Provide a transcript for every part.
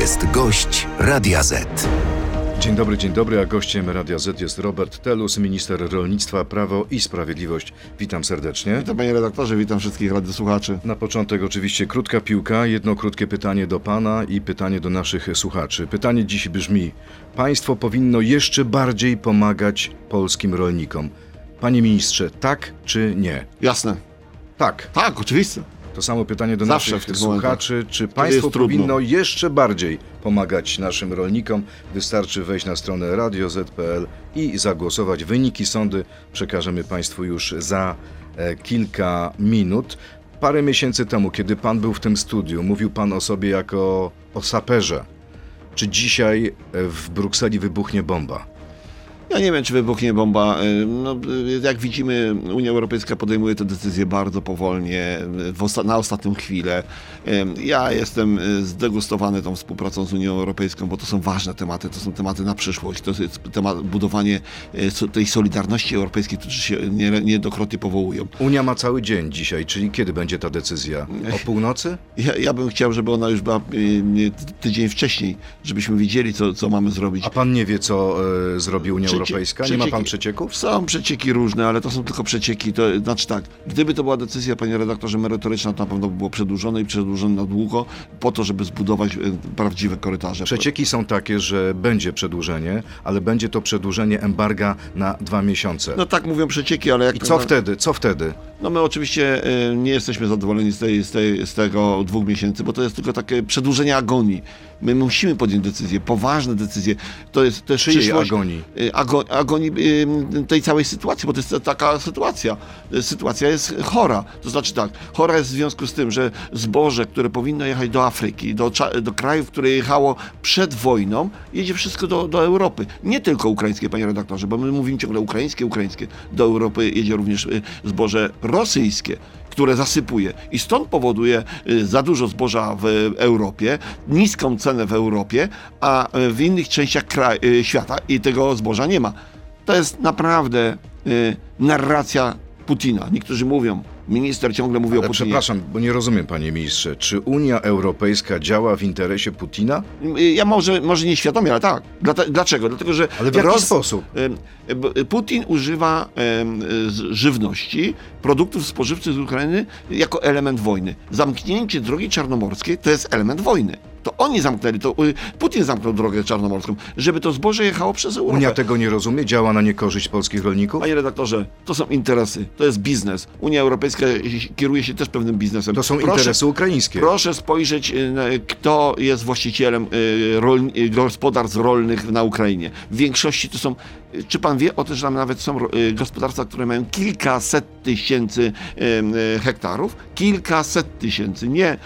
jest gość Radia Z. Dzień dobry, dzień dobry, a gościem Radia Z jest Robert Telus, minister rolnictwa, prawo i sprawiedliwość. Witam serdecznie. Witam panie redaktorze, witam wszystkich radiosłuchaczy. Na początek oczywiście krótka piłka, jedno krótkie pytanie do pana i pytanie do naszych słuchaczy. Pytanie dziś brzmi: Państwo powinno jeszcze bardziej pomagać polskim rolnikom. Panie ministrze, tak czy nie? Jasne. Tak. Tak, oczywiście. To samo pytanie do Zawsze naszych słuchaczy. Czy państwo trudno. powinno jeszcze bardziej pomagać naszym rolnikom? Wystarczy wejść na stronę radioz.pl i zagłosować. Wyniki sądy przekażemy państwu już za e, kilka minut. Parę miesięcy temu, kiedy pan był w tym studiu, mówił pan o sobie jako o saperze. Czy dzisiaj e, w Brukseli wybuchnie bomba? Ja nie wiem, czy wybuchnie bomba. Y, No, y, jak widzimy, Unia Europejska podejmuje te decyzje bardzo powolnie, y, osta- na ostatnią chwilę. Ja jestem zdegustowany tą współpracą z Unią Europejską, bo to są ważne tematy, to są tematy na przyszłość. To jest temat budowanie tej solidarności europejskiej, którzy się nie- niejednokrotnie powołują. Unia ma cały dzień dzisiaj, czyli kiedy będzie ta decyzja? O północy? Ja, ja bym chciał, żeby ona już była tydzień wcześniej, żebyśmy wiedzieli, co, co mamy zrobić. A pan nie wie, co e, zrobi Unia Przecie- Europejska? Nie ma pan przecieków? Są przecieki różne, ale to są tylko przecieki. To znaczy tak, gdyby to była decyzja, panie redaktorze, merytoryczna, to na pewno by było przedłużone i przedłużone na długo, po to, żeby zbudować e, prawdziwe korytarze. Przecieki są takie, że będzie przedłużenie, ale będzie to przedłużenie embarga na dwa miesiące. No tak mówią przecieki, ale jak... I co wtedy? Co wtedy? No my oczywiście e, nie jesteśmy zadowoleni z, tej, z, tej, z tego dwóch miesięcy, bo to jest tylko takie przedłużenie agonii. My musimy podjąć decyzje, poważne decyzje. To jest, jest Czyjej przyszłość, agonii? y, Ago, agonii tej całej sytuacji, bo to jest taka sytuacja. Sytuacja jest chora. To znaczy tak, chora jest w związku z tym, że zboże, które powinno jechać do Afryki, do, do krajów, które jechało przed wojną, jedzie wszystko do, do Europy. Nie tylko ukraińskie, panie redaktorze, bo my mówimy ciągle ukraińskie, ukraińskie. Do Europy jedzie również y, zboże rosyjskie które zasypuje i stąd powoduje y, za dużo zboża w Europie, niską cenę w Europie, a y, w innych częściach kraju, świata i tego zboża nie ma. To jest naprawdę y, narracja Putina. Niektórzy mówią, minister ciągle mówi o Ale Putinie. przepraszam, bo nie rozumiem, panie ministrze. Czy Unia Europejska działa w interesie Putina? Ja może, może nieświadomie, ale tak. Dlaczego? Dlatego, że Ale w jaki sposób? Ym, b- Putin używa żywności, produktów spożywczych z Ukrainy jako element wojny. Zamknięcie drogi czarnomorskiej to jest element wojny. To oni zamknęli, to y, Putin zamknął drogę czarnomorską, żeby to zboże jechało przez Europę. Unia tego nie rozumie? Działa na niekorzyść polskich rolników? Panie redaktorze, to są interesy, to jest biznes. Unia Europejska kieruje się też pewnym biznesem. To są Proszę- interesy ukraińskie. Proszę spojrzeć, y, kto jest właścicielem y, rolni- gospodarstw rolnych na Ukrainie. W większości to są. Czy pan wie o tym, że tam nawet są gospodarstwa, które mają kilkaset tysięcy hektarów? Kilkaset tysięcy, nie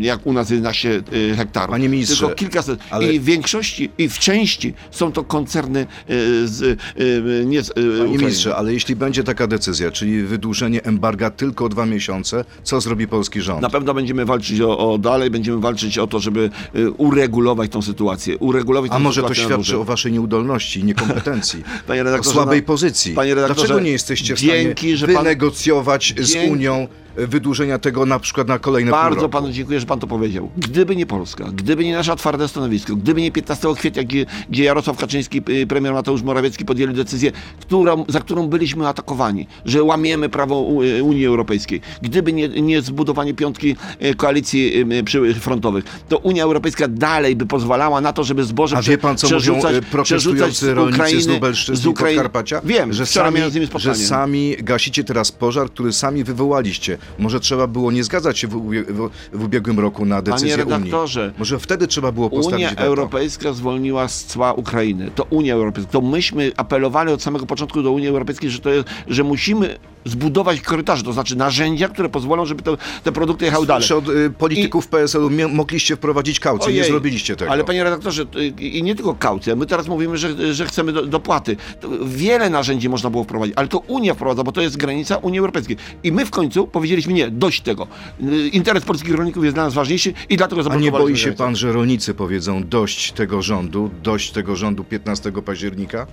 jak u nas 11 y, hektarów. Panie ministrze, Tylko kilkaset. ale- I w większości, i w części są to koncerny y, z, y, nie z y, Panie Ukrainy. ministrze, ale jeśli będzie taka decyzja, czyli wydłużenie embarga tylko o dwa miesiące, co zrobi polski rząd? Na pewno będziemy walczyć o, o dalej, będziemy walczyć o to, żeby y, uregulować tą sytuację. Uregulować A może to świadczy o waszej nieudolności i niekompetencji, Panie o redaktorze, słabej no- pozycji. Panie redaktorze, Dlaczego nie jesteście w stanie dzięki, pan- wynegocjować z Unią wydłużenia tego na przykład na kolejne pół Bardzo roku? panu dziękuję, że pan to powiedział. Gdyby nie Polska, gdyby nie nasze twarde stanowisko, gdyby nie 15 kwietnia, gdzie, gdzie Jarosław Kaczyński, y, premier Mateusz Morawiecki podjęli decyzję, którą, za którą byliśmy atakowani, że łamiemy prawo y, Unii Europejskiej, gdyby nie, nie zbudowanie piątki y, koalicji przyfrontowych, to Unia Europejska dalej by pozwalała na to, żeby zboże A prze- wie pan, co mówią przerzucać- przerzucać protestujący rolnicy z Lubelszczyzny Ukrainy- Podkarpacia? Wiem, że sami, z że sami gasicie teraz pożar, który sami wywołaliście. Może trzeba było nie zgadzać się w, w, w ubiegłym roku na decyzję Unii. redaktorze, Może wtedy trzeba było postawić Unia weto. Europejska zwolniła z cła Ukrainy. To Unia Europejska. To myśmy apelowali od samego początku do Unii Europejskiej, że, to jest, że musimy zbudować korytarze, to znaczy narzędzia, które pozwolą, żeby te, te produkty jechały dalej. Czy od y, polityków PSL-u mogliście wprowadzić kaucję, nie Ojej, zrobiliście tego. Ale panie redaktorze, y, i nie tylko kaucja, my teraz mówimy, że, że chcemy do, dopłaty. To wiele narzędzi można było wprowadzić, ale to Unia wprowadza, bo to jest granica Unii Europejskiej. I my w końcu powiedzieliśmy nie, dość tego. Y, Interes polskich rolników jest dla nas ważniejszy i dlatego A nie zablokowaliśmy boi się granicę. pan, że rolnicy powiedzą dość tego rządu, dość tego rządu 15 października?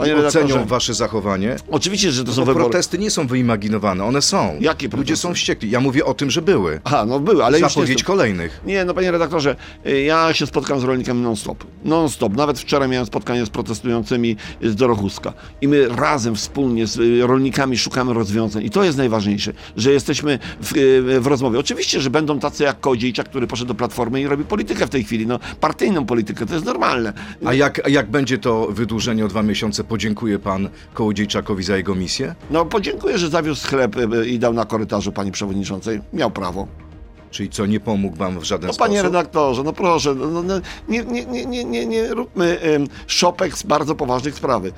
Panie i redaktorze. ocenią wasze zachowanie. Oczywiście, że to są Bo wybory. protesty nie są wyimaginowane, one są. Jakie Ludzie protesty? są wściekli. Ja mówię o tym, że były. Aha, no były, ale już nie Zapowiedź są. kolejnych. Nie, no panie redaktorze, y, ja się spotkam z rolnikami non-stop. Non-stop. Nawet wczoraj miałem spotkanie z protestującymi z Dorochuska. I my razem, wspólnie z y, rolnikami szukamy rozwiązań. I to jest najważniejsze, że jesteśmy w, y, w rozmowie. Oczywiście, że będą tacy jak Kodziejczak, który poszedł do Platformy i robi politykę w tej chwili. No, partyjną politykę, to jest normalne. A jak, a jak będzie to wydłużenie o dwa miesiące? Podziękuje pan Kołodziejczakowi za jego misję? No, podziękuję, że zawiózł chleb y, i dał na korytarzu pani przewodniczącej. Miał prawo. Czyli co, nie pomógł wam w żaden No sposób? panie redaktorze, no proszę, no, no, nie, nie, nie, nie, nie, róbmy ym, szopek z bardzo poważnych sprawy.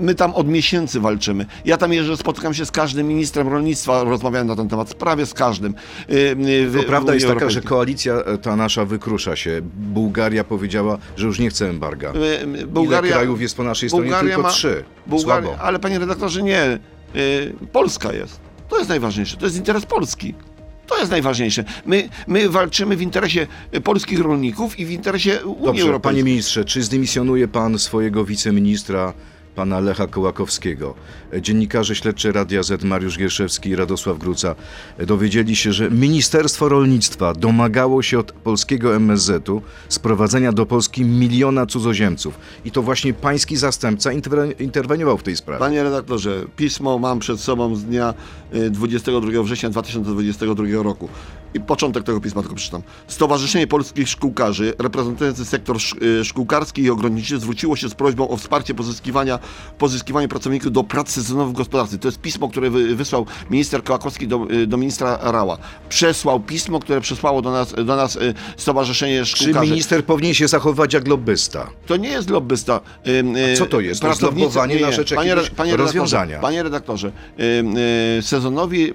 My tam od miesięcy walczymy. Ja tam jeżdżę, spotykam się z każdym ministrem rolnictwa, rozmawiałem na ten temat, prawie z każdym. W- prawda jest taka, że koalicja e, ta nasza wykrusza się. Bułgaria powiedziała, że już nie chce embarga. Ym, Ile Bułgaria, krajów jest po naszej stronie? Bułgaria Tylko ma- trzy. Bułgaria, Słabo. ale panie redaktorze, nie. Y, Polska jest. To jest najważniejsze. To jest interes Polski. To jest najważniejsze. My, my walczymy w interesie polskich rolników i w interesie Unii Dobrze, panie Europejskiej. ministrze, czy zdymisjonuje pan swojego wiceministra, pana Lecha Kołakowskiego? Dziennikarze śledczy Radia Z, Mariusz Gierszewski i Radosław Gruca dowiedzieli się, że Ministerstwo Rolnictwa domagało się od polskiego MSZ-u sprowadzenia do Polski miliona cudzoziemców. I to właśnie pański zastępca interwe- interweniował w tej sprawie. Panie redaktorze, pismo mam przed sobą z dnia y, 22 września 2022 roku. I początek tego pisma tylko przeczytam. Stowarzyszenie Polskich Szkółkarzy, reprezentujące sektor y, szkółkarski i ogrodniczy, zwróciło się z prośbą o wsparcie pozyskiwania, pozyskiwania pracowników do prac sezonowych w gospodarce. To jest pismo, które wy, wysłał minister Kołakowski do, y, do ministra Rała. Przesłał pismo, które przesłało do nas, do nas y, Stowarzyszenie Czy Szkółkarzy. minister powinien się zachować jak lobbysta? To nie jest lobbysta. Co to jest? To jest pracownicy- na rzecz panie, panie rozwiązania. Redaktorze, panie redaktorze, sezonowi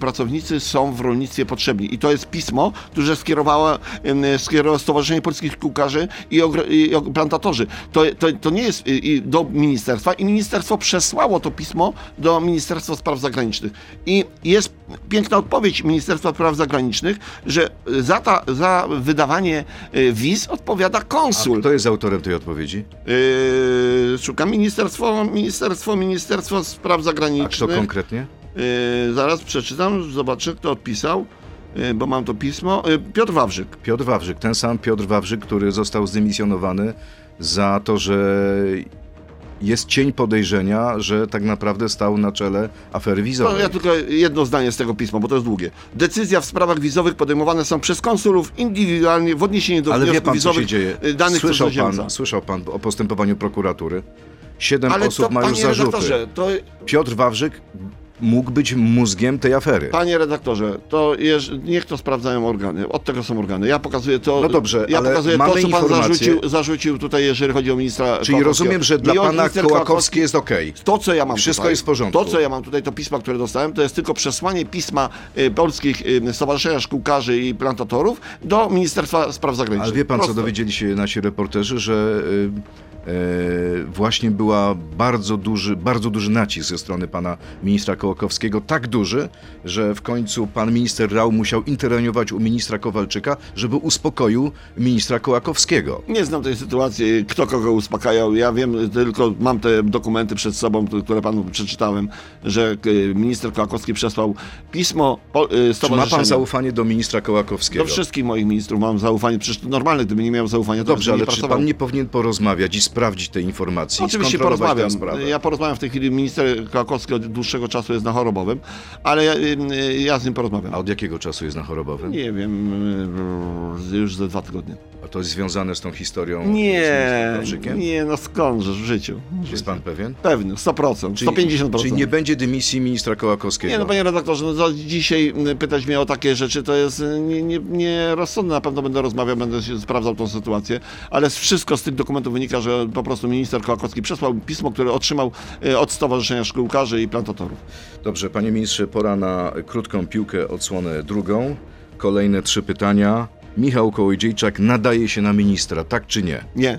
pracownicy są w rolnictwie potrzebni. I to jest pismo, które skierowała, ym, skierowało Stowarzyszenie Polskich Kółkarzy i, i plantatorzy. To, to, to nie jest y, i do ministerstwa i ministerstwo przesłało to pismo do Ministerstwa Spraw Zagranicznych. I jest piękna odpowiedź Ministerstwa Spraw Zagranicznych, że za, ta, za wydawanie y, wiz odpowiada konsul. Kto jest autorem tej odpowiedzi? Yy, szukam ministerstwo, ministerstwo, ministerstwo spraw A zagranicznych. kto konkretnie? Yy, zaraz przeczytam, zobaczę kto odpisał, bo mam to pismo. Yy, Piotr Wawrzyk. Piotr Wawrzyk, ten sam Piotr Wawrzyk, który został zdymisjonowany za to, że jest cień podejrzenia, że tak naprawdę stał na czele afery wizowej. No, ja tylko jedno zdanie z tego pisma, bo to jest długie. Decyzja w sprawach wizowych podejmowane są przez konsulów indywidualnie w odniesieniu do Ale wie wniosków pan, co wizowych się dzieje? yy, danych Słyszał pan, słyszał pan o postępowaniu prokuratury? Siedem Ale osób to, ma już zarzuty. to Piotr Wawrzyk mógł być mózgiem tej afery. Panie redaktorze, to jeż, niech to sprawdzają organy. Od tego są organy. Ja pokazuję to. No dobrze, ja ale pokazuję to, mamy co pan informacje- zarzucił, zarzucił tutaj, jeżeli chodzi o ministra. Czyli rozumiem, że dla pana Kołakowski jest okej. To, co ja mam Wszystko tutaj, jest w porządku. To, co ja mam tutaj, to pisma, które dostałem, to jest tylko przesłanie pisma y, polskich y, Stowarzyszenia Szkółkarzy i Plantatorów do Ministerstwa Spraw Zagranicznych. Ale wie pan, co Proste. dowiedzieli się nasi reporterzy, że y, właśnie była bardzo duży, bardzo duży nacisk ze strony pana ministra Kołakowskiego, tak duży, że w końcu pan minister Rał musiał interweniować u ministra Kowalczyka, żeby uspokoił ministra Kołakowskiego. Nie znam tej sytuacji, kto kogo uspokajał. Ja wiem, tylko mam te dokumenty przed sobą, które panu przeczytałem, że y, minister Kołakowski przesłał pismo y, Czy ma pan zaufanie do ministra Kołakowskiego? Do wszystkich moich ministrów mam zaufanie. Przecież normalne, gdyby nie miał zaufania, to Dobrze, ale nie czy pan nie powinien porozmawiać i sprawdzić tej informacji? i Oczywiście tę porozmawiam. Ja porozmawiam w tej chwili. Minister Kołakowski od dłuższego czasu jest na chorobowym, ale ja, y, ja z nim porozmawiam. A od jakiego czasu jest na chorobowym? Nie wiem, y, już ze dwa tygodnie. A to jest związane z tą historią Nie, nie, no skądżesz w życiu. Jest życiu. pan pewien? Pewny, 100%, 150%. Czyli nie będzie dymisji ministra Kołakowskiego. Nie, no panie redaktorze, no to dzisiaj pytać mnie o takie rzeczy to jest y, nie- nie- nierozsądne. Na pewno będę rozmawiał, będę sprawdzał tą sytuację, ale wszystko z tych dokumentów wynika, że po prostu minister Kołakowski przesłał pismo, które otrzymał y, od Stowarzyszenia Szkółkarzy i Plantatorów. Dobrze, panie ministrze, pora na krótką piłkę, odsłonę drugą. Kolejne trzy pytania. Michał Kołodziejczak nadaje się na ministra, tak czy nie? Nie,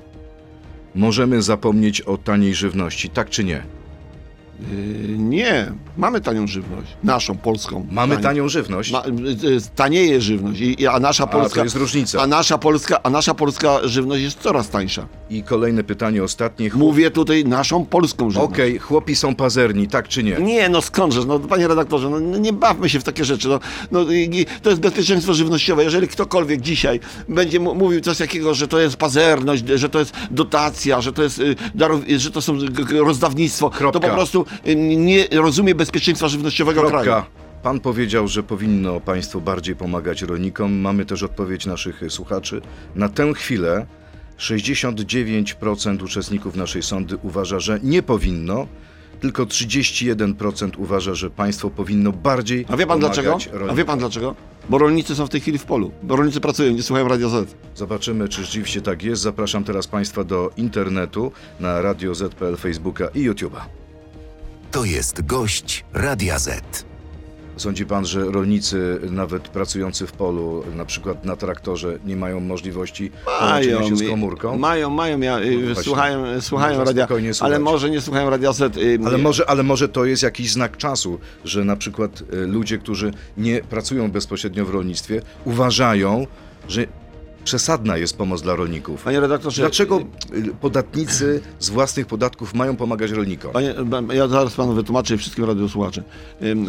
Możemy zapomnieć o taniej żywności, tak czy nie? Yy, nie, mamy tanią żywność, naszą, polską. Mamy Tanią. tanią żywność. Ma, y, tanieje żywność, I, a nasza A, polska... to jest różnica. A nasza, polska, a nasza polska żywność jest coraz tańsza. I kolejne pytanie, ostatnie. Chłop... Mówię tutaj naszą polską żywność. Okej, chłopi są pazerni, tak czy nie? Nie, no skądże, no panie redaktorze, no, no nie bawmy się w takie rzeczy. No, no, to jest bezpieczeństwo żywnościowe. Jeżeli ktokolwiek dzisiaj będzie mówił coś takiego, że to jest pazerność, że to jest dotacja, że to jest y, darow, że to są rozdawnictwo, Kropka. to po prostu nie rozumie bezpieczeństwa żywnościowego kraju. Kropka. Pan powiedział, że powinno państwo bardziej pomagać rolnikom. Mamy też odpowiedź naszych słuchaczy. Na tę chwilę 69% uczestników naszej sądy uważa, że nie powinno. Tylko 31% uważa, że państwo powinno bardziej A wie pan pomagać dlaczego? A rolnikom. wie pan dlaczego? Bo rolnicy są w tej chwili w polu. Bo rolnicy pracują, nie słuchają Radio Z. Zobaczymy, czy rzeczywiście tak jest. Zapraszam teraz państwa do internetu na Radio Z.pl, Facebooka i YouTube'a. To jest gość Radia Z. Sądzi pan, że rolnicy, nawet pracujący w polu, na przykład na traktorze, nie mają możliwości połączenia się z komórką? mają, mają, ja, y, No właśnie. słuchają, słuchają Można radia, spokojnie ale słuchać. może nie słuchają Radia Z. y, Ale y, może, ale może to jest jakiś znak czasu, że na przykład e, ludzie, którzy nie pracują bezpośrednio w rolnictwie, uważają, że przesadna jest pomoc dla rolników. Panie redaktorze, Dlaczego y, y, podatnicy z własnych podatków mają pomagać rolnikom? Panie, ja zaraz panu wytłumaczę i wszystkim radiosłuchaczom.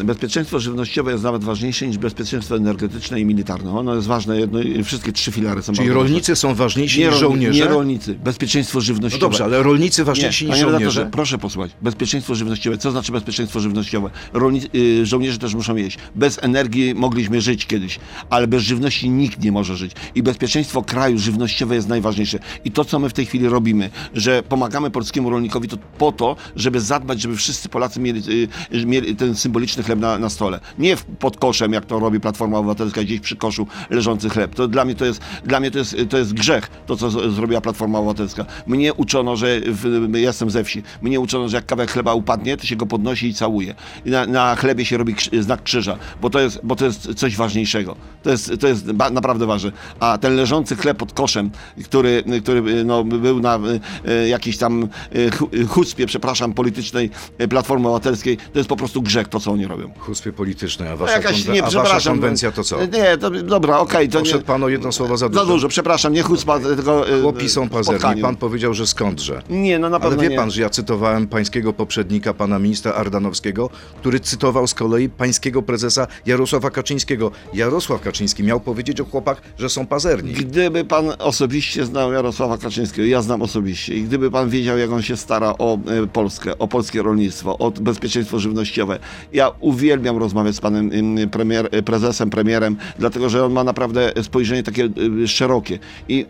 Bezpieczeństwo żywnościowe jest nawet ważniejsze niż bezpieczeństwo energetyczne i militarne. Ono jest ważne, jedno, wszystkie trzy filary są Czyli rolnicy są ważne. ważniejsi nie, niż żołnierze? Nie rolnicy. Bezpieczeństwo no żywnościowe. dobrze, ale rolnicy ważniejsi Nie, niż panie redaktorze, żołnierze? proszę posłuchać. Bezpieczeństwo żywnościowe. Co znaczy bezpieczeństwo żywnościowe? Rolni, y, żołnierze też muszą jeść. Bez energii mogliśmy żyć kiedyś, ale bez żywności nikt nie może żyć. I bezpieczeństwo kraju żywnościowe jest najważniejsze. I to, co my w tej chwili robimy, że pomagamy polskiemu rolnikowi, to po to, żeby zadbać, żeby wszyscy Polacy mieli, y, mieli ten symboliczny chleb na, na stole. Nie pod koszem, jak to robi Platforma Obywatelska, gdzieś przy koszu leżący chleb. To dla mnie to jest, dla mnie to jest, to jest grzech, to co zrobiła Platforma Obywatelska. Mnie uczono, że w, ja jestem ze wsi, mnie uczono, że jak kawałek chleba upadnie, to się go podnosi i całuje. I na, na chlebie się robi znak krzyża, bo to jest, bo to jest coś ważniejszego. To jest, to jest ba, naprawdę ważne. A ten leżący chleb pod koszem, który, który no, był na e, jakiejś tam e, hu- chucpie, przepraszam, politycznej Platformy Obywatelskiej, to jest po prostu grzech, to co oni robią. Chuspie polityczne, a No wasza, jakaś, konwe- nie, a wasza konwencja to co? Nie, to, dobra, okej, to nie. Poszedł pan o jedno słowo za dużo. Za dużo, przepraszam, nie chucpa, tylko e, Chłopi są pazerni. Pan powiedział, że skądże. Nie, no na Ale pewno wie nie. pan, że ja cytowałem pańskiego poprzednika, pana ministra Ardanowskiego, który cytował z kolei pańskiego prezesa Jarosława Kaczyńskiego. Jarosław Kaczyński miał powiedzieć o chłopach, że są pazerni. Gdyby pan osobiście znał Jarosława Kaczyńskiego, ja znam osobiście, i gdyby pan wiedział, jak on się stara o e, Polskę, o polskie rolnictwo, o bezpieczeństwo żywnościowe, ja uwielbiam rozmawiać z panem em, premier, e, prezesem, premierem, dlatego że on ma naprawdę spojrzenie takie e, szerokie. I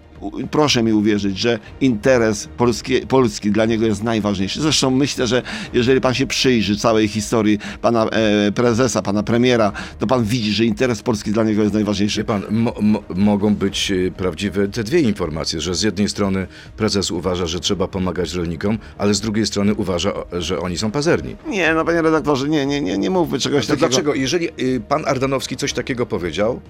proszę mi uwierzyć, że interes polskie, Polski dla niego jest najważniejszy. Zresztą myślę, że jeżeli pan się przyjrzy całej historii pana e, prezesa, pana premiera, to pan widzi, że interes Polski dla niego jest najważniejszy. Wie pan, mo- mo- mogą być e, prawdziwe te dwie informacje, że z jednej strony prezes uważa, że trzeba pomagać rolnikom, ale z drugiej strony uważa, że oni są pazerni. Nie, no panie redaktorze, nie, nie, nie, nie mówmy czegoś To takiego. dlaczego, jeżeli y, pan Ardanowski coś takiego powiedział,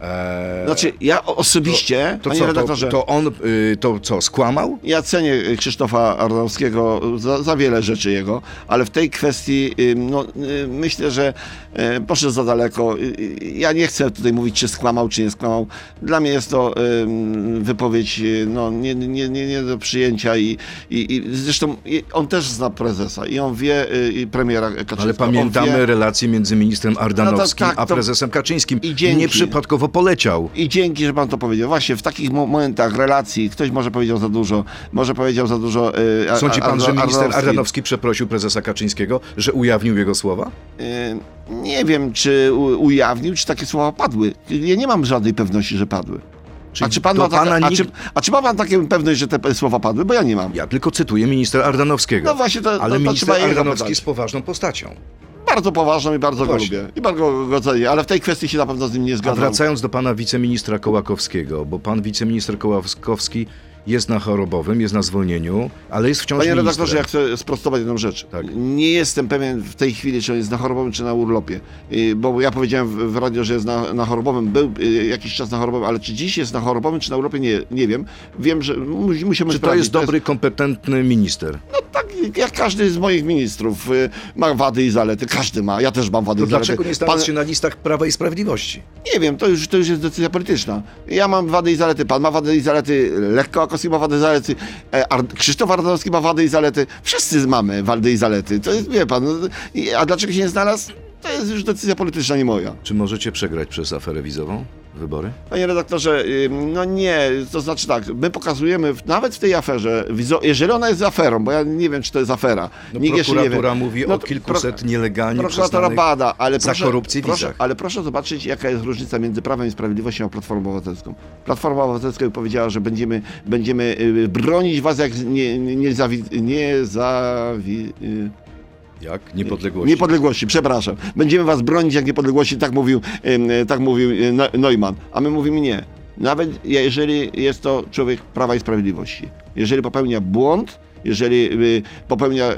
e, Znaczy, ja osobiście, to panie co, to, redaktorze, to on y, to co, skłamał? ja cenię Krzysztofa Ardanowskiego za, za wiele rzeczy jego, ale w tej kwestii ym, no, y, myślę, że y, poszedł za daleko. Y, y, Ja nie chcę tutaj mówić, czy skłamał, czy nie skłamał. Dla mnie jest to wypowiedź y, no, nie, nie, nie, nie do przyjęcia i, i, i zresztą on też zna prezesa i on wie, y, i premiera Kaczyńskiego. Ale pamiętamy wie, relacje między ministrem Ardanowskim tak, a to- prezesem Kaczyńskim. I dzięki. Nieprzypadkowo poleciał. I dzięki, że pan to powiedział. Właśnie w takich mo- momentach relacji ktoś może powiedział za dużo, może powiedział za dużo. y, a- Sądzi pan, że minister Ardanowski. Przeprosił prezesa Kaczyńskiego, że ujawnił jego słowa? Y, Nie wiem, czy u- ujawnił, czy takie słowa padły. Ja nie mam żadnej pewności, że padły. Czyli A czy, pan ma taka, a, nikt- czy, a czy ma pan taką pewność, że te słowa padły? Bo ja nie mam. Ja tylko cytuję ministra Ardanowskiego. No właśnie, to- to- Ale to minister trzeba jego Ardanowski jest poważną postacią. Bardzo poważną i bardzo go Właśnie. lubię. I bardzo go cenię, ale w tej kwestii się na pewno z nim nie A zgadzam. wracając do pana wiceministra Kołakowskiego, bo pan wiceminister Kołakowski jest na chorobowym, jest na zwolnieniu, ale jest wciąż Panie ministrem. redaktorze, ja chcę sprostować jedną rzecz. Tak. Nie jestem pewien w tej chwili, czy on jest na chorobowym, czy na urlopie. Y, Bo ja powiedziałem w, w radio, że jest na, na chorobowym. Był y, jakiś czas na chorobowym, ale czy dziś jest na chorobowym, czy na urlopie, nie, nie wiem. Wiem, że mu- musimy Czy to sprawdzić. jest dobry, kompetentny minister? No tak jak każdy z moich ministrów y, ma wady i zalety. Każdy ma, ja też mam wady To i zalety. dlaczego nie Pan- się na listach Prawa i Sprawiedliwości? Nie wiem, to już, to już jest decyzja polityczna. Ja mam wady i zalety, pan ma wady i zalety, Lekko Akowski ma wady i zalety, e, Ar- Krzysztof Ardanowski ma wady i zalety. Wszyscy mamy wady i zalety. To jest, wie pan, no, a dlaczego się nie znalazł? To jest już decyzja polityczna, nie moja. Czy możecie przegrać przez aferę wizową wybory? Panie redaktorze, no nie, to znaczy tak, my pokazujemy w, nawet w tej aferze, jeżeli ona jest aferą, bo ja nie wiem, czy to jest afera, No, nikt jeszcze nie wie. mówi No o kilkuset pro- nielegalnie Prokuratora bada, ale za proszę, korupcję proszę, wizach. ale proszę zobaczyć, jaka jest różnica między Prawem i Sprawiedliwością a Platformą Obywatelską. Platforma Obywatelska powiedziała, że będziemy, będziemy y, bronić was jak nie, nie, nie, zawi, nie zawi, y, Jak? Niepodległości. Niepodległości, przepraszam. Będziemy was bronić jak niepodległości, tak mówił, em, tak mówił e, No- Neumann. A my mówimy nie. Nawet jeżeli jest to człowiek Prawa i Sprawiedliwości. Jeżeli popełnia błąd, jeżeli y, popełnia,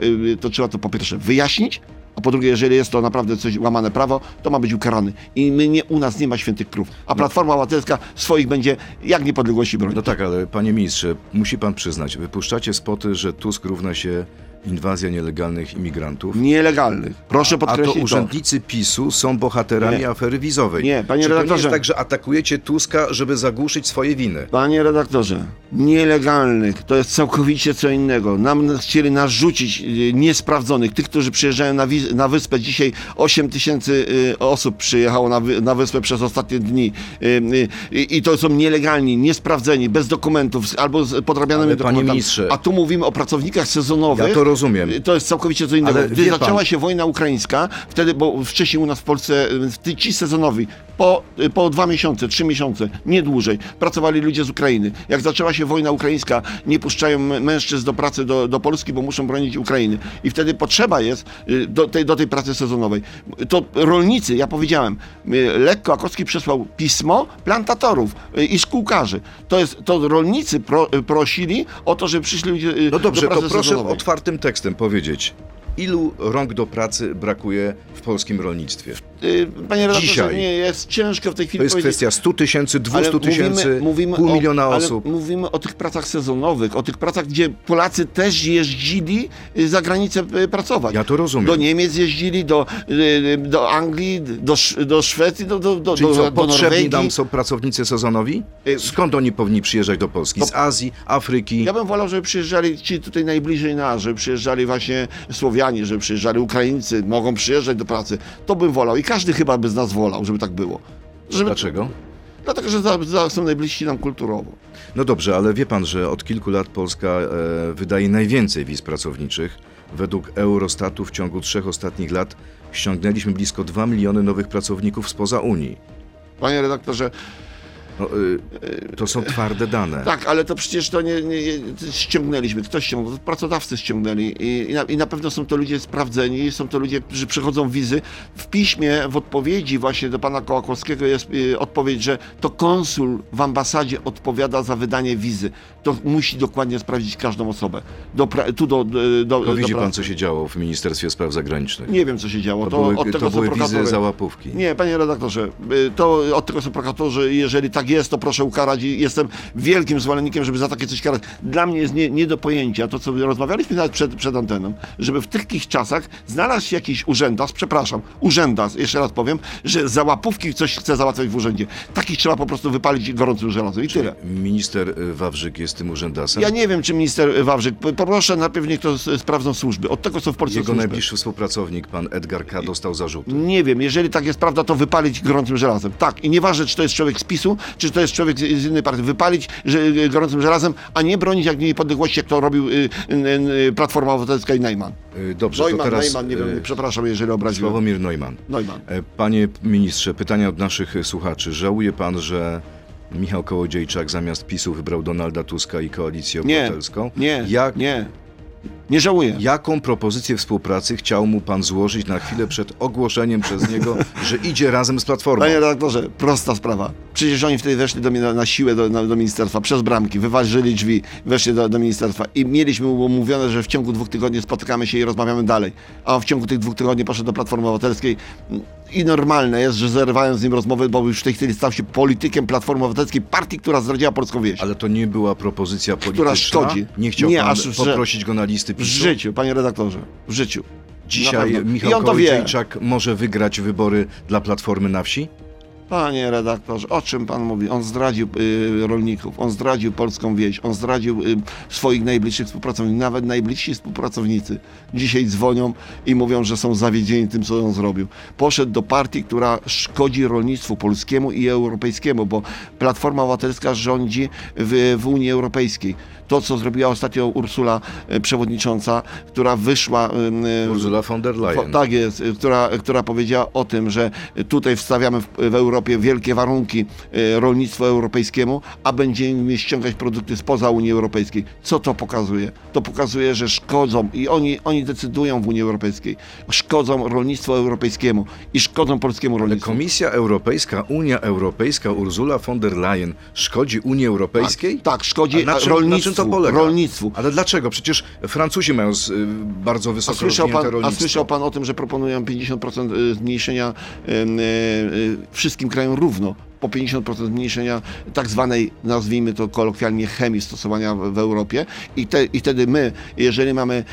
to trzeba to po pierwsze wyjaśnić, a po drugie, jeżeli jest to naprawdę coś łamane prawo, to ma być ukarany. I my nie, u nas nie ma świętych krów. A Platforma Obywatelska swoich będzie jak niepodległości bronić. No tak, ale panie ministrze, musi pan przyznać, wypuszczacie spoty, że Tusk równa się inwazja nielegalnych imigrantów. Nielegalnych. Proszę A to podkreślić to. urzędnicy PiSu są bohaterami Nie. afery wizowej. Nie, panie Czy to nie redaktorze. jest tak, że atakujecie Tuska, żeby zagłuszyć swoje winy? Panie redaktorze, nielegalnych to jest całkowicie co innego. Nam chcieli narzucić y, niesprawdzonych, tych, którzy przyjeżdżają na, na wyspę. Dzisiaj 8 tysięcy y, osób przyjechało na, wy- na wyspę przez ostatnie dni. Y, I to są nielegalni, niesprawdzeni, bez dokumentów albo z podrabianymi Ale, panie dokumentami. ministrze- A tu mówimy o pracownikach sezonowych. Ja rozumiem. To jest całkowicie co innego. Ale Gdy wie pan- zaczęła się wojna ukraińska, wtedy, bo wcześniej u nas w Polsce y, ci sezonowi po, y, po dwa miesiące, trzy miesiące, nie dłużej, pracowali ludzie z Ukrainy. Jak zaczęła się wojna ukraińska, nie puszczają mężczyzn do pracy do, do Polski, bo muszą bronić Ukrainy. I wtedy potrzeba jest y, do tej, do tej pracy sezonowej. To rolnicy, ja powiedziałem, Lekko Akowski przesłał pismo plantatorów i szkółkarzy. To jest, to rolnicy pro, prosili o to, żeby przyszli ludzie No dobrze, do pracy to proszę sezonowej. otwartym tekstem powiedzieć, ilu rąk do pracy brakuje w polskim rolnictwie? Y, Panie redaktorze, Dzisiaj. nie, jest ciężko w tej chwili To jest powiedzieć. kwestia 100 tysięcy, 200 Ale tysięcy, pół o- miliona ale osób. Mówimy o tych pracach sezonowych, o tych pracach, gdzie Polacy też jeździli y, za granicę y, pracować. Ja to rozumiem. Do Niemiec jeździli, do, do Anglii, do, do Szwecji, do, do, do, Czyli co, do potrzebni Norwegii. nam są pracownicy sezonowi? Skąd oni powinni przyjeżdżać do Polski? Z Azji, Afryki? Ja bym wolał, żeby przyjeżdżali ci tutaj najbliżej nas, żeby przyjeżdżali właśnie Słowianie, żeby przyjeżdżali Ukraińcy, mogą przyjeżdżać do pracy. To bym wolał i każdy chyba by z nas wolał, żeby tak było. Żeby, Dlaczego? Dlatego, że za, za są najbliżsi nam kulturowo. No dobrze, ale wie pan, że od kilku lat Polska e, wydaje najwięcej wiz pracowniczych. Według Eurostatu w ciągu trzech ostatnich lat ściągnęliśmy blisko 2 miliony nowych pracowników spoza Unii. Panie redaktorze, No, y, to są twarde dane. Tak, ale to przecież to nie, nie, ściągnęliśmy, ktoś ściągnął, pracodawcy ściągnęli i, i, na, i na pewno są to ludzie sprawdzeni, są to ludzie, którzy przechodzą wizy. W piśmie, w odpowiedzi właśnie do pana Kołakowskiego jest y, odpowiedź, że to konsul w ambasadzie odpowiada za wydanie wizy. To musi dokładnie sprawdzić każdą osobę. Do, pra- tu do, do, do, To widzi do pan, co się działo w Ministerstwie Spraw Zagranicznych. Nie wiem, co się działo. To, To, były, od tego to są były wizy za łapówki. Nie, panie redaktorze, y, to od tego są prokuratorzy. Jeżeli tak jest, to proszę ukarać i jestem wielkim zwolennikiem, żeby za takie coś karać. Dla mnie jest nie, nie do pojęcia to, co rozmawialiśmy nawet przed, przed anteną, żeby w takich czasach znalazł się jakiś urzędas, przepraszam, urzędas, jeszcze raz powiem, że za łapówki coś chce załatwiać w urzędzie. Takich trzeba po prostu wypalić gorącym żelazem i tyle. Minister y, Wawrzyk jest tym urzędasem. Ja nie wiem, czy minister Wawrzyk, poproszę najpierw niech to sprawdzą służby. Od tego są w Polsce Jego służby. najbliższy współpracownik, pan Edgar K., dostał zarzuty. Nie wiem, jeżeli tak jest prawda, to wypalić gorącym żelazem. Tak, i nieważne, czy to jest człowiek z PiSu, czy to jest człowiek z, z innej partii. Wypalić że, y, gorącym żelazem, a nie bronić jak niepodległości, jak to robił y, y, Platforma Obywatelska i Najman. Y, Dobrze, Neumann, to teraz Neumann, nie wiem, przepraszam, jeżeli obraziłem. Sławomir Neumann. Neumann. E, Panie ministrze, pytania od naszych e, słuchaczy. Żałuje pan, że Michał Kołodziejczak zamiast PiSu wybrał Donalda Tuska i Koalicję Nie, Obywatelską? nie, Jak, nie. Nie żałuję. Jaką propozycję współpracy chciał mu pan złożyć na chwilę przed ogłoszeniem przez niego, że idzie razem z Platformą? Panie redaktorze, prosta sprawa. Przecież oni wtedy weszli do mnie na, na siłę do, na, do ministerstwa, przez bramki, wyważyli drzwi, weszli do, do ministerstwa i mieliśmy umówione, że w ciągu dwóch tygodni spotykamy się i rozmawiamy dalej. A on w ciągu tych dwóch tygodni poszedł do Platformy Obywatelskiej i normalne jest, że zerwałem z nim rozmowę, bo już w tej chwili stał się politykiem Platformy Obywatelskiej, partii, która zdradziła polską wieś. Ale to nie była propozycja polityczna? Która szkodzi. Nie chciał Nie, pan aż, że- poprosić go na listy W PiSu? życiu, panie redaktorze, w życiu. Dzisiaj. Michał I on to wie. Kołodziejczak może wygrać wybory dla Platformy na wsi? Panie redaktorze, o czym pan mówi? On zdradził y, rolników, on zdradził polską wieś, on zdradził y, swoich najbliższych współpracowników. Nawet najbliżsi współpracownicy dzisiaj dzwonią i mówią, że są zawiedzieni tym, co on zrobił. Poszedł do partii, która szkodzi rolnictwu polskiemu i europejskiemu, bo Platforma Obywatelska rządzi w, w Unii Europejskiej. To, co zrobiła ostatnio Ursula, y, przewodnicząca, która wyszła... y, y, Ursula von der Leyen. Tak jest, która, która powiedziała o tym, że tutaj wstawiamy w, w Europie wielkie warunki y, rolnictwu europejskiemu, a będziemy ściągać produkty spoza Unii Europejskiej. Co to pokazuje? To pokazuje, że szkodzą i oni, oni decydują w Unii Europejskiej. Szkodzą rolnictwu europejskiemu i szkodzą polskiemu Ale rolnictwu. Komisja Europejska, Unia Europejska, Ursula von der Leyen szkodzi Unii Europejskiej? Tak, szkodzi A na czym, rolnictwu. na czym to polega? rolnictwu. Ale dlaczego? Przecież Francuzi mają z, y, bardzo A wysoko słyszał, rozwinięte pan, a rolnictwo. słyszał pan o tym, że proponują 50% zmniejszenia y, y, y, wszystkim krajom równo? Po 50% zmniejszenia tak zwanej, nazwijmy to kolokwialnie, chemii stosowania w, Europie. I, te, I wtedy my, jeżeli mamy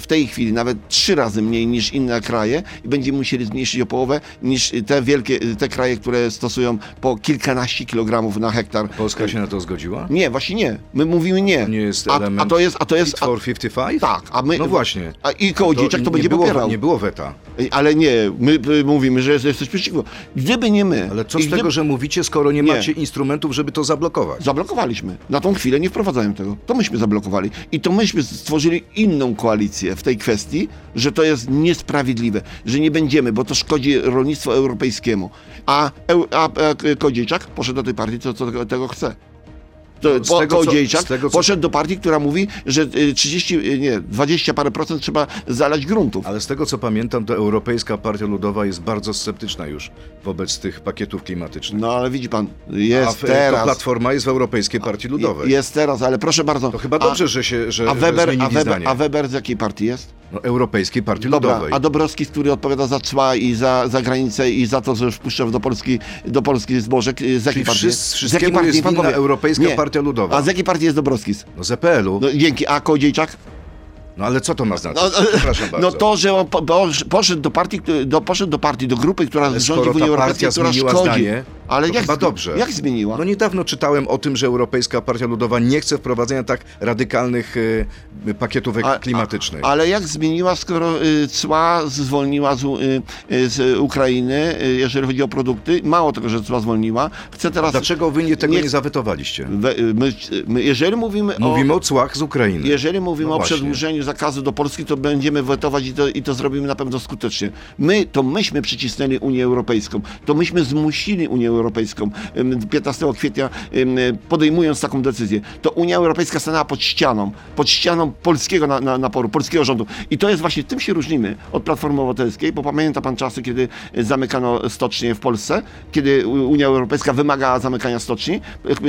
w tej chwili nawet trzy razy mniej niż inne kraje, i będziemy musieli zmniejszyć o połowę niż te wielkie, te kraje, które stosują po kilkanaście kilogramów na hektar. Polska się na to zgodziła? Nie, właśnie nie. My mówimy nie. To nie jest a, a to jest, a to jest, a, for 55? tak, a my, No właśnie. a i Kołodziejczak to, nie będzie było, popierał. Nie było weta. Ale nie, my, my mówimy, że jest- jesteś przeciwko. Gdyby nie my. Ale co z tego, gdyby- że mówicie, skoro nie, Nie. macie instrumentów, żeby to zablokować? Zablokowaliśmy. Na tą chwilę nie wprowadzają tego. To myśmy zablokowali. I to myśmy stworzyli inną koalicję w tej kwestii, że to jest niesprawiedliwe, że nie będziemy, bo to szkodzi rolnictwu europejskiemu. A, a, a Kołodziejczak poszedł do tej partii, co, co tego chce. To, Z po- tego, co- Kołodziejczak z tego, co- poszedł do partii, która mówi, że y, 30, y, nie, 20 parę procent trzeba zalać gruntów. Ale z tego co pamiętam, to Europejska Partia Ludowa jest bardzo sceptyczna już wobec tych pakietów klimatycznych. No ale widzi pan, A jest to teraz. Platforma jest w Europejskiej Partii Ludowej. Jest teraz, ale proszę bardzo. To chyba a- dobrze, że się że, A że Weber, a, Weber, zdanie. a Weber z jakiej partii jest? No, Europejskiej Partii Dobra, Ludowej. a Dobrowski, który odpowiada za cła i za, za granicę i za to, że wpuszcza do Polski, do Polski zboże, k- z jakiej Czyli partii? wszyscy- z jakiej partii? jest winna. Europejska Nie. Partia Ludowa. A z jakiej partii jest Dobrowski? No z EPL-u. No, dzięki, a Kołodziejczak? No ale co to ma znaczyć? No, Przepraszam bardzo. no to, że on po, po, poszedł, do partii, do, poszedł do partii, do grupy, która Ale rządzi w Unii Europejskiej, która szkodzi. zdanie, ale jak, chyba dobrze. jak zmieniła? No niedawno czytałem o tym, że Europejska Partia Ludowa nie chce wprowadzenia tak radykalnych y, pakietów A- klimatycznych. A, ale jak zmieniła, skoro y, cła zwolniła z, y, y, z Ukrainy, y, jeżeli chodzi o produkty? Mało tego, że cła zwolniła. Chce teraz. Dlaczego wy nie, tego nie, nie- zawetowaliście? We, y, my, my, jeżeli mówimy, Mówimy o. o cłach z Ukrainy. Jeżeli mówimy No o właśnie. przedłużeniu zakazu do Polski, to będziemy wetować i to, i to zrobimy na pewno skutecznie. My, to myśmy przycisnęli Unię Europejską, to myśmy zmusili Unię Europejską ym, 15 kwietnia podejmując taką decyzję. To Unia Europejska stanęła pod ścianą, pod ścianą polskiego na, na, naporu, polskiego rządu. I to jest właśnie, tym się różnimy od Platformy Obywatelskiej, bo pamięta pan czasy, kiedy zamykano stocznie w Polsce, kiedy Unia Europejska wymagała zamykania stoczni,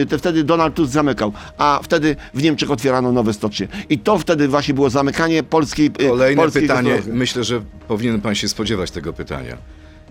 to wtedy Donald Tusk zamykał, a wtedy w Niemczech otwierano nowe stocznie. I to wtedy właśnie było zamykanie polskiej Kolejne polskiej pytanie. gospodarki. Myślę, że powinien pan się spodziewać tego pytania.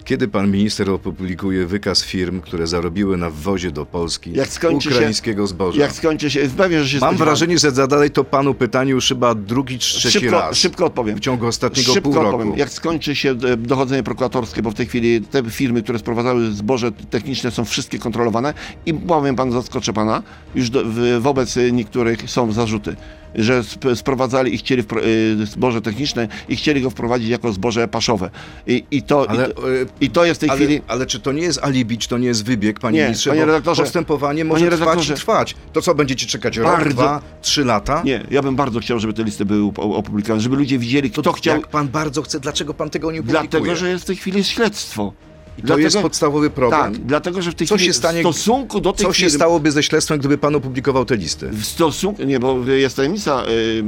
Kiedy pan minister opublikuje wykaz firm, które zarobiły na wwozie do Polski skończy się- ukraińskiego zboża? Jak skończy się, pewnie, że się Mam wrażenie, że zadali to panu pytanie już chyba drugi czy trzeci szybko, raz szybko odpowiem. w ciągu ostatniego Szybko pół roku. odpowiem. Jak skończy się e, dochodzenie prokuratorskie, bo w tej chwili te firmy, które sprowadzały zboże techniczne są wszystkie kontrolowane i powiem pan, zaskoczę pana, już do, w, wobec niektórych są zarzuty, że sp, sprowadzali i chcieli e, zboże techniczne i chcieli go wprowadzić jako zboże paszowe. I, i, to, Ale, i, to, e, I to jest w tej ale, chwili... ale czy to nie jest alibi, czy to nie jest wybieg, panie Nie, ministrze? panie redaktorze, postępowanie może trwać i trwać. To co, będziecie czekać rok, Bardzo- dwa, trzy lata? Nie, ja bym bardzo chciał, żeby te listy były op- opublikowane, żeby ludzie widzieli, kto chciał... Jak pan bardzo chce, dlaczego pan tego nie publikuje? Dlatego, że jest w tej chwili śledztwo. I to jest podstawowy problem? Tak, dlatego, że w tej Co chwili się stanie- w stosunku do tych Co się firm, stałoby ze śledztwem, gdyby pan opublikował te listy? w stosunku, nie, bo jest tajemnica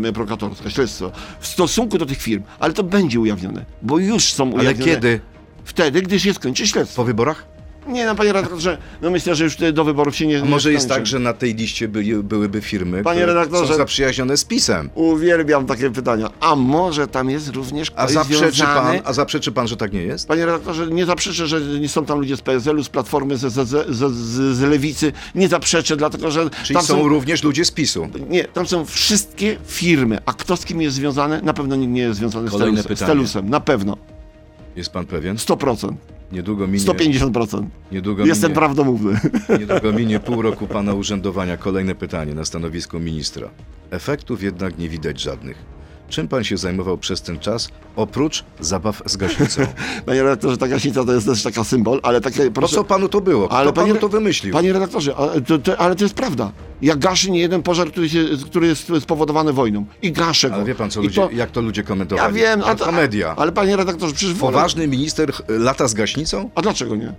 y, prokuratorska, śledztwo, w stosunku do tych firm, ale to będzie ujawnione, bo już są Ale ujawnione. kiedy? Wtedy, gdy się skończy śledztwo. Po wyborach? Nie, no panie redaktorze, no myślę, że już do wyborów się nie A może nie jest tak, że na tej liście byłyby firmy, Panie które redaktorze- są zaprzyjaźnione z PiSem? Uwielbiam takie pytania. A może tam jest również A ktoś zaprzeczy, pan, związany... a zaprzeczy pan, że tak nie jest? Panie redaktorze, nie zaprzeczę, że nie są tam ludzie z PSL-u, z Platformy, z, z, z, z, Lewicy. Nie zaprzeczę, dlatego że Czyli tam są, również ludzie z PiSu. Nie, tam są wszystkie firmy. A kto z kim jest związany? Na pewno nikt nie jest związany z, telusem, z. Telusem. Na pewno. Jest pan pewien? 100%. Niedługo minie, 150%. niedługo Jestem minie, prawdomówny. niedługo minie pół roku pana urzędowania. Kolejne pytanie na stanowisku ministra. Efektów jednak nie widać żadnych. Czym pan się zajmował przez ten czas, oprócz zabaw z gaśnicą? Panie redaktorze, ta gaśnica to jest też taka symbol, ale takie... Po Proszę, co panu to było? Kto Ale panu to wymyślił? Panie redaktorze, ale to, to, ale to jest prawda. Ja gaszę nie jeden pożar, który, się, który jest spowodowany wojną. I gaszę go. Ale wie pan, co I ludzie, to- jak to ludzie Ja komentowali? wiem, To a to, komedia. Ale panie redaktorze, przecież... wolę- Poważny minister ch- lata z gaśnicą? A dlaczego nie?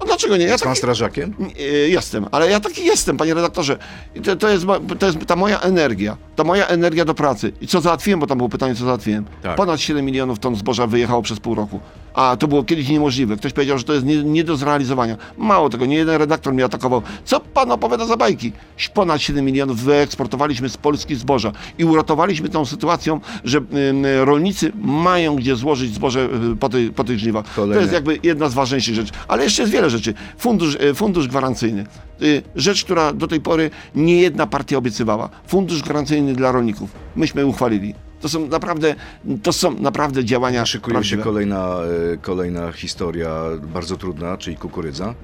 A dlaczego nie? Ja Jest pan taki, strażakiem? Nie, Jestem, ale ja taki jestem, panie redaktorze. To, to, jest, to jest ta moja energia, ta moja energia do pracy. I co załatwiłem, bo tam było pytanie, co załatwiłem. Tak. Ponad 7 milionów ton zboża wyjechało przez pół roku. A to było kiedyś niemożliwe. Ktoś powiedział, że to jest nie, nie do zrealizowania. Mało tego, nie jeden redaktor mnie atakował. Co pan opowiada za bajki? Ponad 7 milionów wyeksportowaliśmy z Polski zboża i uratowaliśmy tą sytuacją, że ym, rolnicy mają gdzie złożyć zboże y, po, tej, po tych żniwach. Kolejne. To jest jakby jedna z ważniejszych rzeczy. Ale jeszcze jest wiele rzeczy. Fundusz, e, fundusz gwarancyjny. Y, Rzecz, która do tej pory nie jedna partia obiecywała. Fundusz gwarancyjny dla rolników. Myśmy uchwalili. To są naprawdę, to są naprawdę działania Szykuje się prawdziwe. kolejna, e, kolejna historia bardzo trudna, czyli kukurydza.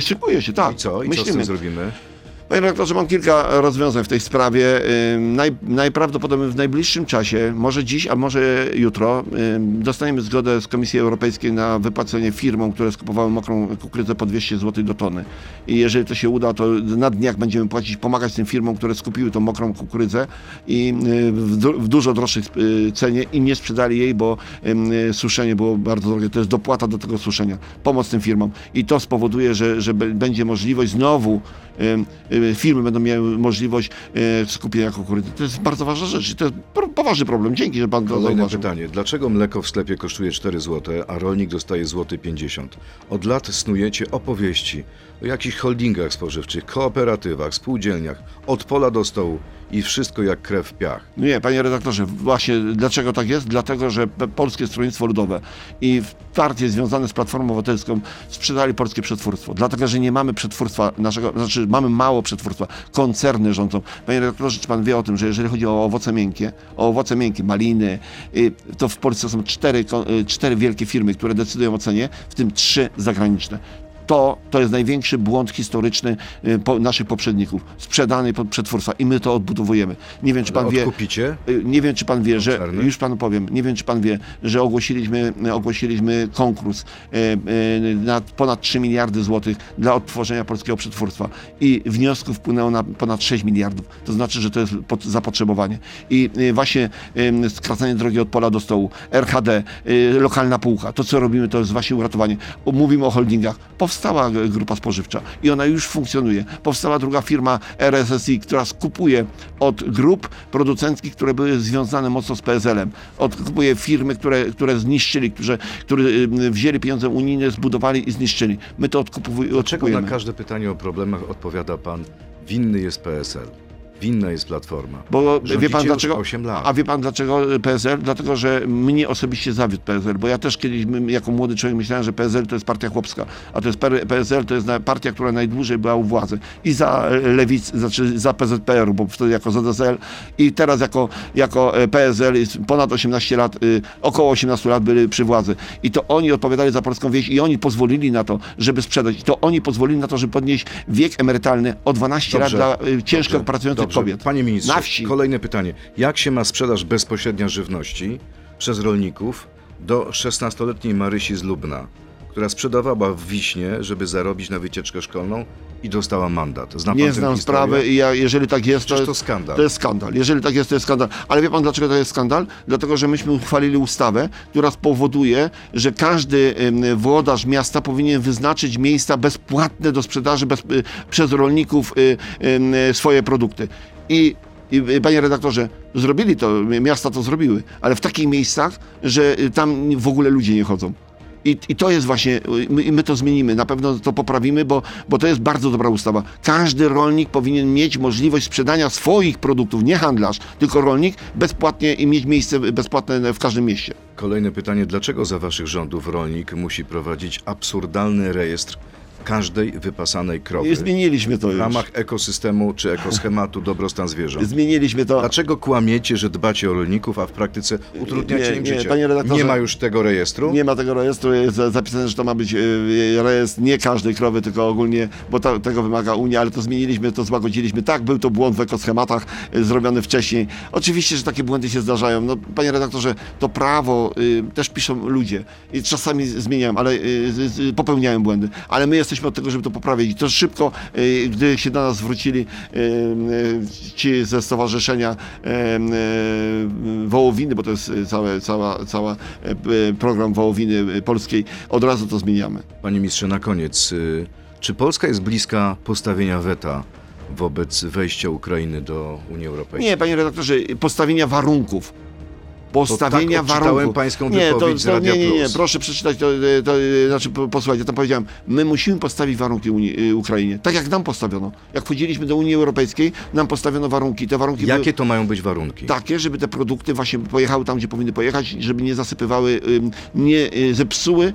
Szykuje się, tak. I co? I co z Myślimy. tym zrobimy? Panie redaktorze, mam kilka rozwiązań w tej sprawie. Naj, najprawdopodobniej w najbliższym czasie, może dziś, a może jutro, dostaniemy zgodę z Komisji Europejskiej na wypłacenie firmom, które skupowały mokrą kukurydzę po 200 zł do tony. I jeżeli to się uda, to na dniach będziemy płacić, pomagać tym firmom, które skupiły tą mokrą kukurydzę i y, w, w dużo droższej y, cenie i nie sprzedali jej, bo suszenie było bardzo drogie. To jest dopłata do tego suszenia. Pomoc tym firmom. I to spowoduje, że, że będzie możliwość znowu y, firmy będą miały możliwość y, skupienia kukurydzy. To jest bardzo ważna rzecz i to jest poważny problem. Dzięki, że pan to Kolejne zauważył. pytanie. Dlaczego mleko w sklepie kosztuje 4 zł, a rolnik dostaje złoty 50? Od lat snujecie opowieści o jakichś holdingach spożywczych, kooperatywach, spółdzielniach, od pola do stołu i wszystko jak krew w piach. Nie, panie redaktorze, właśnie dlaczego tak jest? Dlatego, że Polskie Stronnictwo Ludowe i partie związane z Platformą Obywatelską sprzedali polskie przetwórstwo. Dlatego, że nie mamy przetwórstwa naszego, znaczy mamy mało przetwórstwa, koncerny rządzą. Panie redaktorze, czy pan wie o tym, że jeżeli chodzi o owoce miękkie, o owoce miękkie, maliny, y, to w Polsce są cztery, y, cztery wielkie firmy, które decydują o cenie, w tym trzy zagraniczne. To, to jest największy błąd historyczny y, po, naszych poprzedników. Sprzedany pod przetwórstwa i my to odbudowujemy. Nie wiem, czy pan wie. Odkupicie? Y, Nie wiem, czy pan wie, że już panu powiem, nie wiem, czy pan wie, że ogłosiliśmy, ogłosiliśmy konkurs e, na ponad 3 miliardy złotych dla odtworzenia polskiego przetwórstwa i wniosków wpłynęło na ponad 6 miliardów. To znaczy, że to jest zapotrzebowanie. I właśnie skracanie drogi od pola do stołu, RHD, lokalna półka, to co robimy, to jest właśnie uratowanie. Mówimy o holdingach. Powstała grupa spożywcza i ona już funkcjonuje. Powstała druga firma RSSI, która skupuje od grup producenckich, które były związane mocno z PSL-em. Odkupuje firmy, które, które zniszczyli, którzy, które y, wzięli pieniądze unijne, zbudowali i zniszczyli. My to odkupuj- Dlaczego na odkupujemy. każde pytanie o problemach odpowiada pan, winny jest PSL, winna jest Platforma. Bo wie Rządzicie pan już dlaczego? 8 lat. A wie pan dlaczego PSL? Dlatego, że mnie osobiście zawiódł PSL, bo ja też kiedyś jako młody człowiek myślałem, że PSL to jest partia chłopska, a to jest PSL to jest partia, która najdłużej była u władzy. I za lewic, znaczy za PZPR, bo wtedy jako ZSL i teraz jako, jako e, PSL jest ponad 18 lat, około 18 lat byli przy władzy. I to oni odpowiadali za polską wieś i oni pozwolili na to, żeby sprzedać. I to oni pozwolili na to, żeby podnieść wiek emerytalny o 12 Dobrze, lat dla ciężko dobrze, pracujących. Kobiet. Panie ministrze, Na wsi. kolejne pytanie. Jak się ma sprzedaż bezpośrednia żywności przez rolników do 16-letniej Marysi z Lubna, która sprzedawała w Wiśnie, żeby zarobić na wycieczkę szkolną i dostała mandat? Zna Nie znam sprawy i ja, jeżeli tak jest, to, to skandal. to jest skandal. Jeżeli tak jest, to jest skandal. Ale wie pan, dlaczego to jest skandal? Dlatego, że myśmy uchwalili ustawę, która spowoduje, że każdy włodarz miasta powinien wyznaczyć miejsca bezpłatne do sprzedaży bez, y, przez rolników y, y, swoje produkty. I i, panie redaktorze, zrobili to, miasta to zrobiły, ale w takich miejscach, że tam w ogóle ludzie nie chodzą. I, I to jest właśnie, my, my to zmienimy, na pewno to poprawimy, bo, bo to jest bardzo dobra ustawa. Każdy rolnik powinien mieć możliwość sprzedania swoich produktów, nie handlarz, tylko rolnik, bezpłatnie i mieć miejsce bezpłatne w każdym mieście. Kolejne pytanie, dlaczego za waszych rządów rolnik musi prowadzić absurdalny rejestr każdej wypasanej krowy I zmieniliśmy to w już. ramach ekosystemu czy ekoschematu dobrostan zwierząt? Zmieniliśmy to. Dlaczego kłamiecie, że dbacie o rolników, a w praktyce utrudniacie Nie, im nie, życie? panie redaktorze- nie ma już tego rejestru? Nie ma tego rejestru, jest za- zapisane, że to ma być e, rejestr nie każdej krowy, tylko ogólnie, bo tego wymaga Unia, ale to zmieniliśmy, to złagodziliśmy. Tak, był to błąd w ekoschematach e, zrobiony wcześniej. Oczywiście, że takie błędy się zdarzają. No, panie redaktorze, to prawo y, też piszą ludzie i czasami zmieniają, ale y, z- popełniają błędy. Ale my jesteśmy od tego, żeby to poprawić. I to szybko, y, gdy się do nas zwrócili y, y, ci ze stowarzyszenia Wołowiny, bo to jest y, całe, cała, cała program Wołowiny Polskiej, od razu to zmieniamy. Panie ministrze, na koniec, czy Polska jest bliska postawienia weta wobec wejścia Ukrainy do Unii Europejskiej? Nie, panie redaktorze, postawienia warunków. Postawienia tak odczytałem warunków. pańską nie, to, to, nie, nie, nie, proszę przeczytać to, e, to, e, znaczy po- posłuchajcie, ja tam powiedziałem, my musimy postawić warunki Unii, e, Ukrainie, tak jak nam postawiono. Jak wchodziliśmy do Unii Europejskiej, nam postawiono warunki. Te warunki były Jakie to mają być warunki? takie, żeby te produkty właśnie pojechały tam, gdzie powinny pojechać, żeby nie zasypywały, nie zepsuły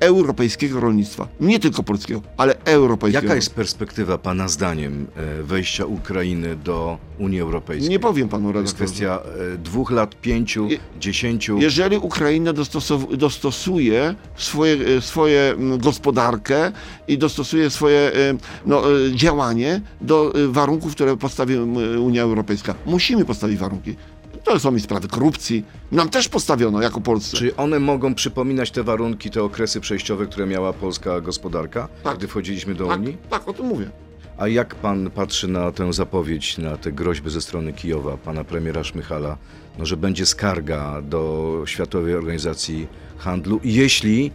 europejskiego rolnictwa. Nie tylko polskiego, ale europejskiego. Jaka jest perspektywa Pana zdaniem e, wejścia Ukrainy do Unii Europejskiej? Nie powiem panu To jest redaktorze. kwestia e, dwóch lat, pięciu, Je- dziesięciu. Jeżeli Ukraina dostosow- dostosuje swoje, e, swoje gospodarkę i dostosuje swoje no, działanie do warunków, które postawi Unia Europejska. Musimy postawić warunki. To są i sprawy korupcji. Nam też postawiono jako Polsce. Czy one mogą przypominać te warunki, te okresy przejściowe, które miała polska gospodarka, Tak. gdy wchodziliśmy do tak, Unii? tak, o tym mówię. A jak pan patrzy na tę zapowiedź, na te groźby ze strony Kijowa, pana premiera Szmychala, no, że będzie skarga do Światowej Organizacji Handlu, jeśli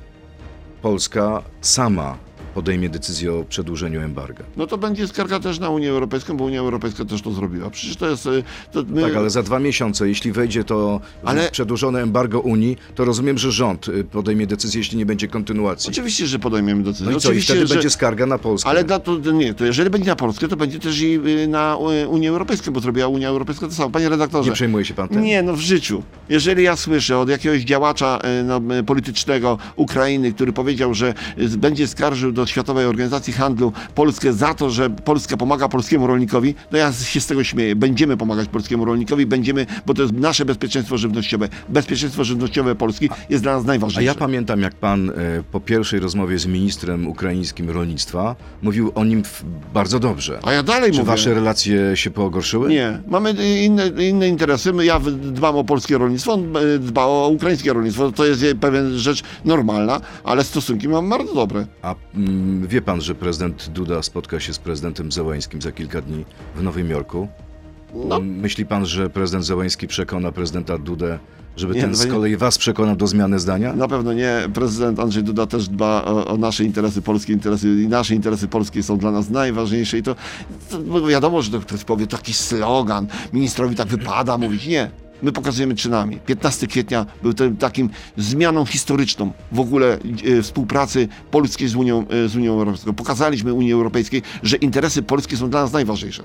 Polska sama podejmie decyzję o przedłużeniu embarga? No to będzie skarga też na Unię Europejską, bo Unia Europejska też to zrobiła. Przecież to jest... e, To my, Tak, ale za dwa miesiące, jeśli wejdzie to Ale- przedłużone embargo Unii, to rozumiem, że rząd y, podejmie decyzję, jeśli nie będzie kontynuacji. Oczywiście, że podejmiemy decyzję. No i co, i Oczywiście, wtedy że... będzie skarga na Polskę. Ale na to, nie, to jeżeli będzie na Polskę, to będzie też i y, na Unię Europejską, bo zrobiła Unia Europejska to samo. Panie redaktorze. Nie przejmuje się pan tym? Nie, no w życiu. Jeżeli ja słyszę od jakiegoś działacza no, politycznego Ukrainy, który powiedział, że będzie skarżył do Światowej Organizacji Handlu Polskę za to, że Polska pomaga polskiemu rolnikowi, no ja się z tego śmieję. Będziemy pomagać polskiemu rolnikowi, będziemy, bo to jest nasze bezpieczeństwo żywnościowe. Bezpieczeństwo żywnościowe Polski jest dla nas A najważniejsze. ja pamiętam, jak pan e, po pierwszej rozmowie z ministrem ukraińskim rolnictwa mówił o nim bardzo dobrze. A ja dalej Czy mówię. wasze relacje się pogorszyły? Nie, mamy inne, inne interesy. Ja dbam o polskie rolnictwo, on e, dba o ukraińskie rolnictwo. To jest pewien rzecz normalna, ale stosunki mam bardzo dobre. A wie pan, że prezydent Duda spotka się z prezydentem Zełańskim za kilka dni w Nowym Jorku? No. Myśli pan, że prezydent Zełański przekona prezydenta Dudę, żeby Nie, ten no z kolei was przekonał do zmiany zdania? Na pewno nie. Prezydent Andrzej Duda też dba o, o nasze interesy, polskie interesy i nasze interesy polskie są dla nas najważniejsze i to, to wiadomo, że to ktoś powie taki slogan, ministrowi tak wypada mówić. Nie. My pokazujemy czynami. 15 kwietnia był tym takim zmianą historyczną w ogóle e, współpracy polskiej z Unią, e, z Unią Europejską. Pokazaliśmy Unii Europejskiej, że interesy polskie są dla nas najważniejsze.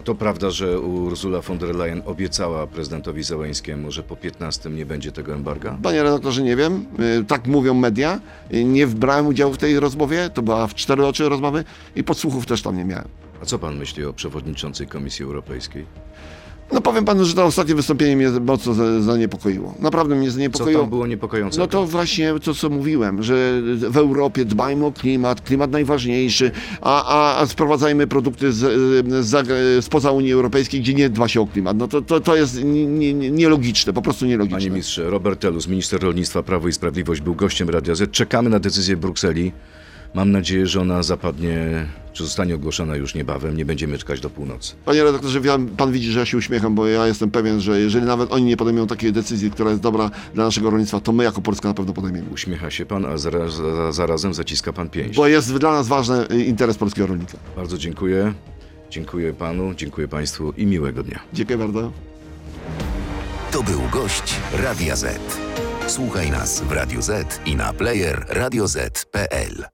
A to prawda, że Ursula von der Leyen obiecała prezydentowi Zełańskiemu, że po 15 nie będzie tego embarga? Panie redaktorze, nie wiem. Y, Tak mówią media. Y, Nie brałem udziału w tej rozmowie. To była w cztery oczy rozmowy i podsłuchów też tam nie miałem. A co pan myśli o przewodniczącej Komisji Europejskiej? No powiem panu, że to ostatnie wystąpienie mnie mocno za- zaniepokoiło. Naprawdę mnie Co zaniepokoiło. tam było niepokojące? No to właśnie to, co mówiłem, że w Europie dbajmy o klimat, klimat najważniejszy, a, a, a sprowadzajmy produkty z, z, spoza Unii Europejskiej, gdzie nie dba się o klimat. No to, to, to jest nie- nie- nie- nielogiczne, po prostu nielogiczne. Panie ministrze, Robert Telus, minister rolnictwa Prawo i Sprawiedliwość, był gościem Radia Z. Czekamy na decyzję Brukseli. Mam nadzieję, że ona zapadnie, czy zostanie ogłoszona już niebawem. Nie będziemy czekać do północy. Panie redaktorze, pan widzi, że ja się uśmiecham, bo ja jestem pewien, że jeżeli nawet oni nie podejmą takiej decyzji, która jest dobra dla naszego rolnictwa, to my jako Polska na pewno podejmiemy. Uśmiecha się pan, a zaraz, za- zarazem zaciska pan pięść. Bo jest dla nas ważny y, interes polskiego rolnika. Bardzo dziękuję. Dziękuję panu, dziękuję państwu i miłego dnia. Dziękuję bardzo. To był gość Radia Z. Słuchaj nas w Radio Z i na player radioz.pl.